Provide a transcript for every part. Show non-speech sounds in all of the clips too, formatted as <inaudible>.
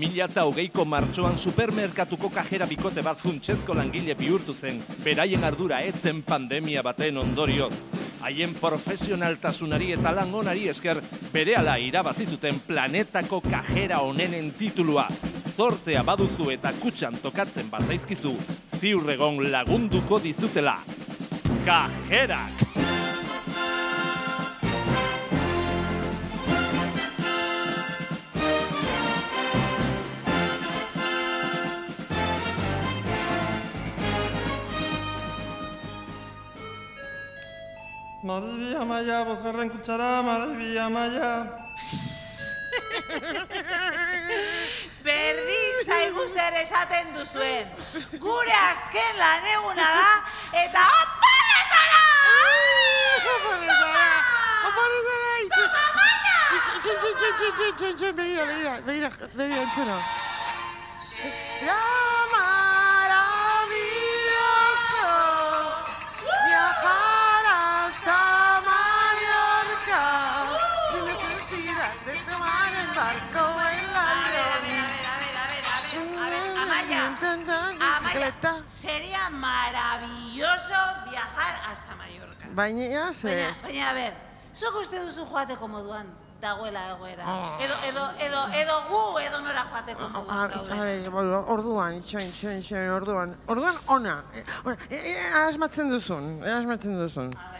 2008ko martxoan supermerkatuko kajera bikote bat funtsezko langile bihurtu zen, beraien ardura etzen pandemia baten ondorioz. Haien profesionaltasunari eta lan onari esker berehala irabazi zuten planetako kajera onenen titulua. Zortea baduzu eta kutxan tokatzen bazaizkizu, ziurregon lagunduko dizutela. Kajerak! Maribi Amaia, bosgarren kutsara, Maribi Amaia. Berdin zaigu zer esaten duzuen. Gure azken lan eguna da, eta! Aparetara! Aparetara! Itxu! Itxu, itxu, itxu, itxu, itxu, itxu, itxu, begira, begira, begira, begira, entzuna. Era ver, a ver, Amaya. Amaya, Bicicleta. sería maravilloso viajar hasta Mallorca. Baina, ze... Baina, baina, a ver, zuk uste duzu joateko moduan dagoela egoera. Ah. Edo, edo, edo, edo gu edo nora joateko moduan a, a gauden. ver, bueno, orduan, itxoin, itxoin, itxoin, orduan. Orduan, ona. Eh, eh, eh, asmatzen duzun, asmatzen duzun. A ver.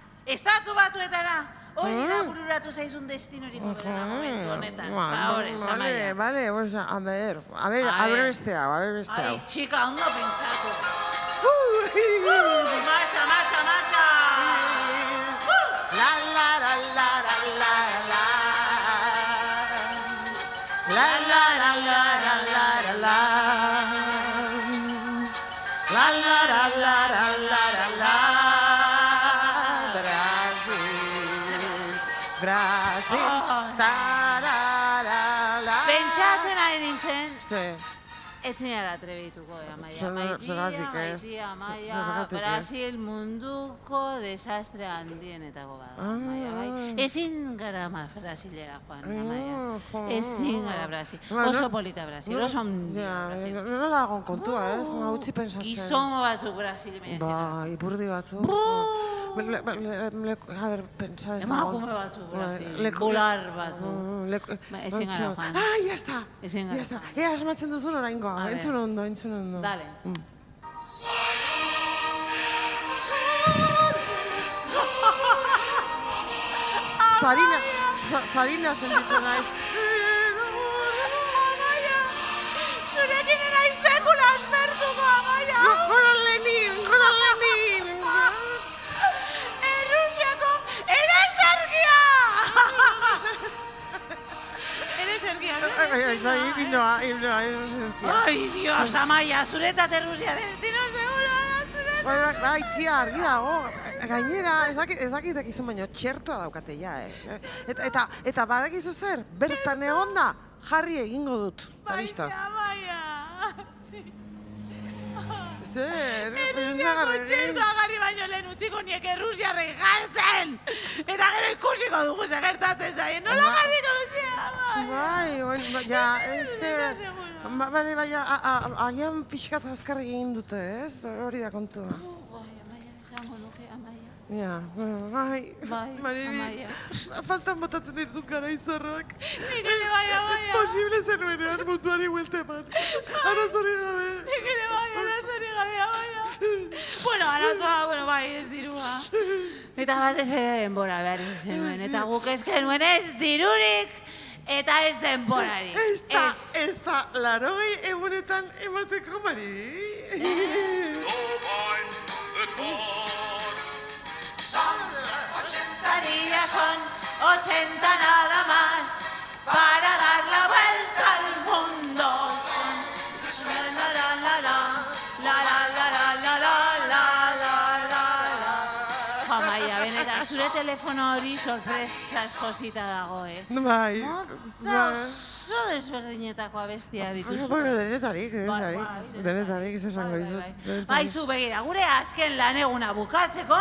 Estatu batuetara. Hori da mm. bururatu zaizun destinori gudena momentu honetan. Favore, ba, Vale, vale, pues, a ver, a ver, a, ver beste hau, a ver beste hau. Ai, txika, <laughs> La, la, la, la, la, la, la, la, la, la, la, Brasil, Brasil. Oh. La. Pentsatzen ari nintzen, Ze. Ez zinara atrebituko, eh, Amaia. Zer- Maitia, zergatik ez? maitia, Amaia, Zergatik ez? Brasil munduko desastre handienetako bada, Ah. Amaia, bai. Ezin gara ma Brasilera, Juan, Amaia. Ah, jo. Ezin gara Brasil. Ba, Oso no- polita Brasil, no- oso handia Ja, Brasil. no- nola dagoen kontua, ez? Ma utzi pentsatzen. Gizon batzuk Brasil mehiazera. Ba, ipurdi batzuk. Le, le, le, le, a ver, pentsa ez Emakume dago. batzuk Ba, Brasil, leku- bular batzuk. Mm, leku- Ba, ezin gara, Antxo. Juan. Ah, ya está. Ezin gara, Ya está. Juan. Ea, asmatzen duzun A entra ver. un hondo, entra un hondo. Dale. Mm. <laughs> Sarina, Sarina, se me Ai, Dios, Amaia, zuretzat Errusia destino seguro da zuretzat. Bai, bai, bai, tia, argi dago. Gainera, ez dakit, ez dakit dakizun baino, txertoa daukate ja, eh. Eta, eta, eta badakizu zer, bertan egonda, jarri egingo dut. Eta listo. Amaia. Zer, Errusiako txertoa garri baino lehen utziko niek Errusiarrei jartzen! Eta gero ikusiko dugu ze gertatzen zaien, nola Ba- duzien, Amaia? Bai, bai, bai, ja, ez que... Ba, bale, bai, a- a- agian pixkat azkar egin dute, ez? Hori da kontua. Bai, Amaia, esango nuke, Amaia. Ja, bai, Bai, Amaia. faltan botatzen ditut gara izarrak. Nik ere bai, Amaia. Posible zenuenean munduari buelte eman. Arazori gabe. Nik ere bai, arazori gabe, Amaia. Bueno, arazoa, bueno, bai, ez dirua. Eta batez ere denbora behar zenuen, eta guk ez genuen ez dirurik, Eta ez denborari. <laughs> Ez da, ez, ez da, laroi egunetan emateko mari. Dobain, etor. Son, ochenta días son, ochenta nada Amaia, benetan, zure telefono hori sorpresa eskosita dago, eh? Bai, bai. oso desberdinetako abestia dituzu. Bueno, denetarik, Bai, denetarik. bai, Denetarik, ez esango Bai, dizut. bai, bai. denetarik. Bai, zu begira, gure azken lan eguna bukatzeko,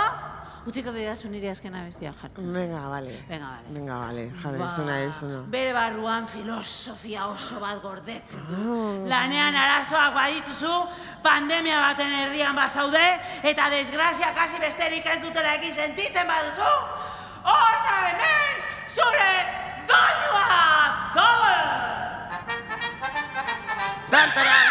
utziko didazu nire azken abestia jartzen. Venga, vale. Venga, vale. Venga, vale. Jarri, Ba, du nahi. Bere barruan filosofia oso bat gordetzen du. Oh. Lanean arazoak badituzu, pandemia baten erdian bazaude, eta desgrazia kasi besterik ez dutela egin sentitzen baduzu, hona hemen zure doinua dago! Dantaran,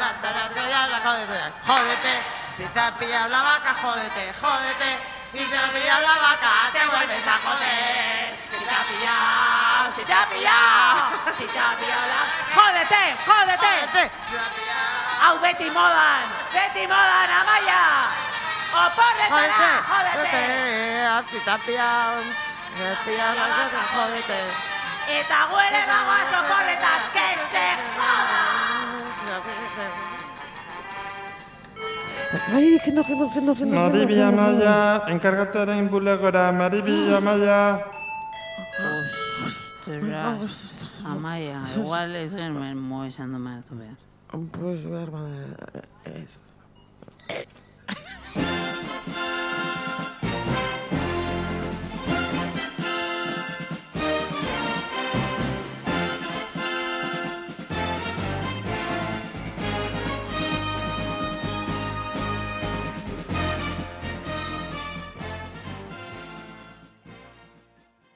dantaran, dantaran, jódete, jódete. Si te ha pillado la vaca, jódete, jódete. Si te ha pillado la vaca, te vuelves a joder. Si te ha pillado, si te ha pillado, si te ha pillado la... ¡Jódete, jódete! Jódete. Hau beti modan, beti modan, Amaia! Oporretara, jódete! Jódete, si te ha pillado, si te ha pillado la vaca, jódete. Eta guere bagoaz oporretak, Maribi, que no, que no, que no, que no. Maribi Amaya, encárgate de Imbulegora, Maribi ah. Amaya. Ostras, Amaya, igual es el mismo echando más a tu pues, ver. Pues, hermano, es.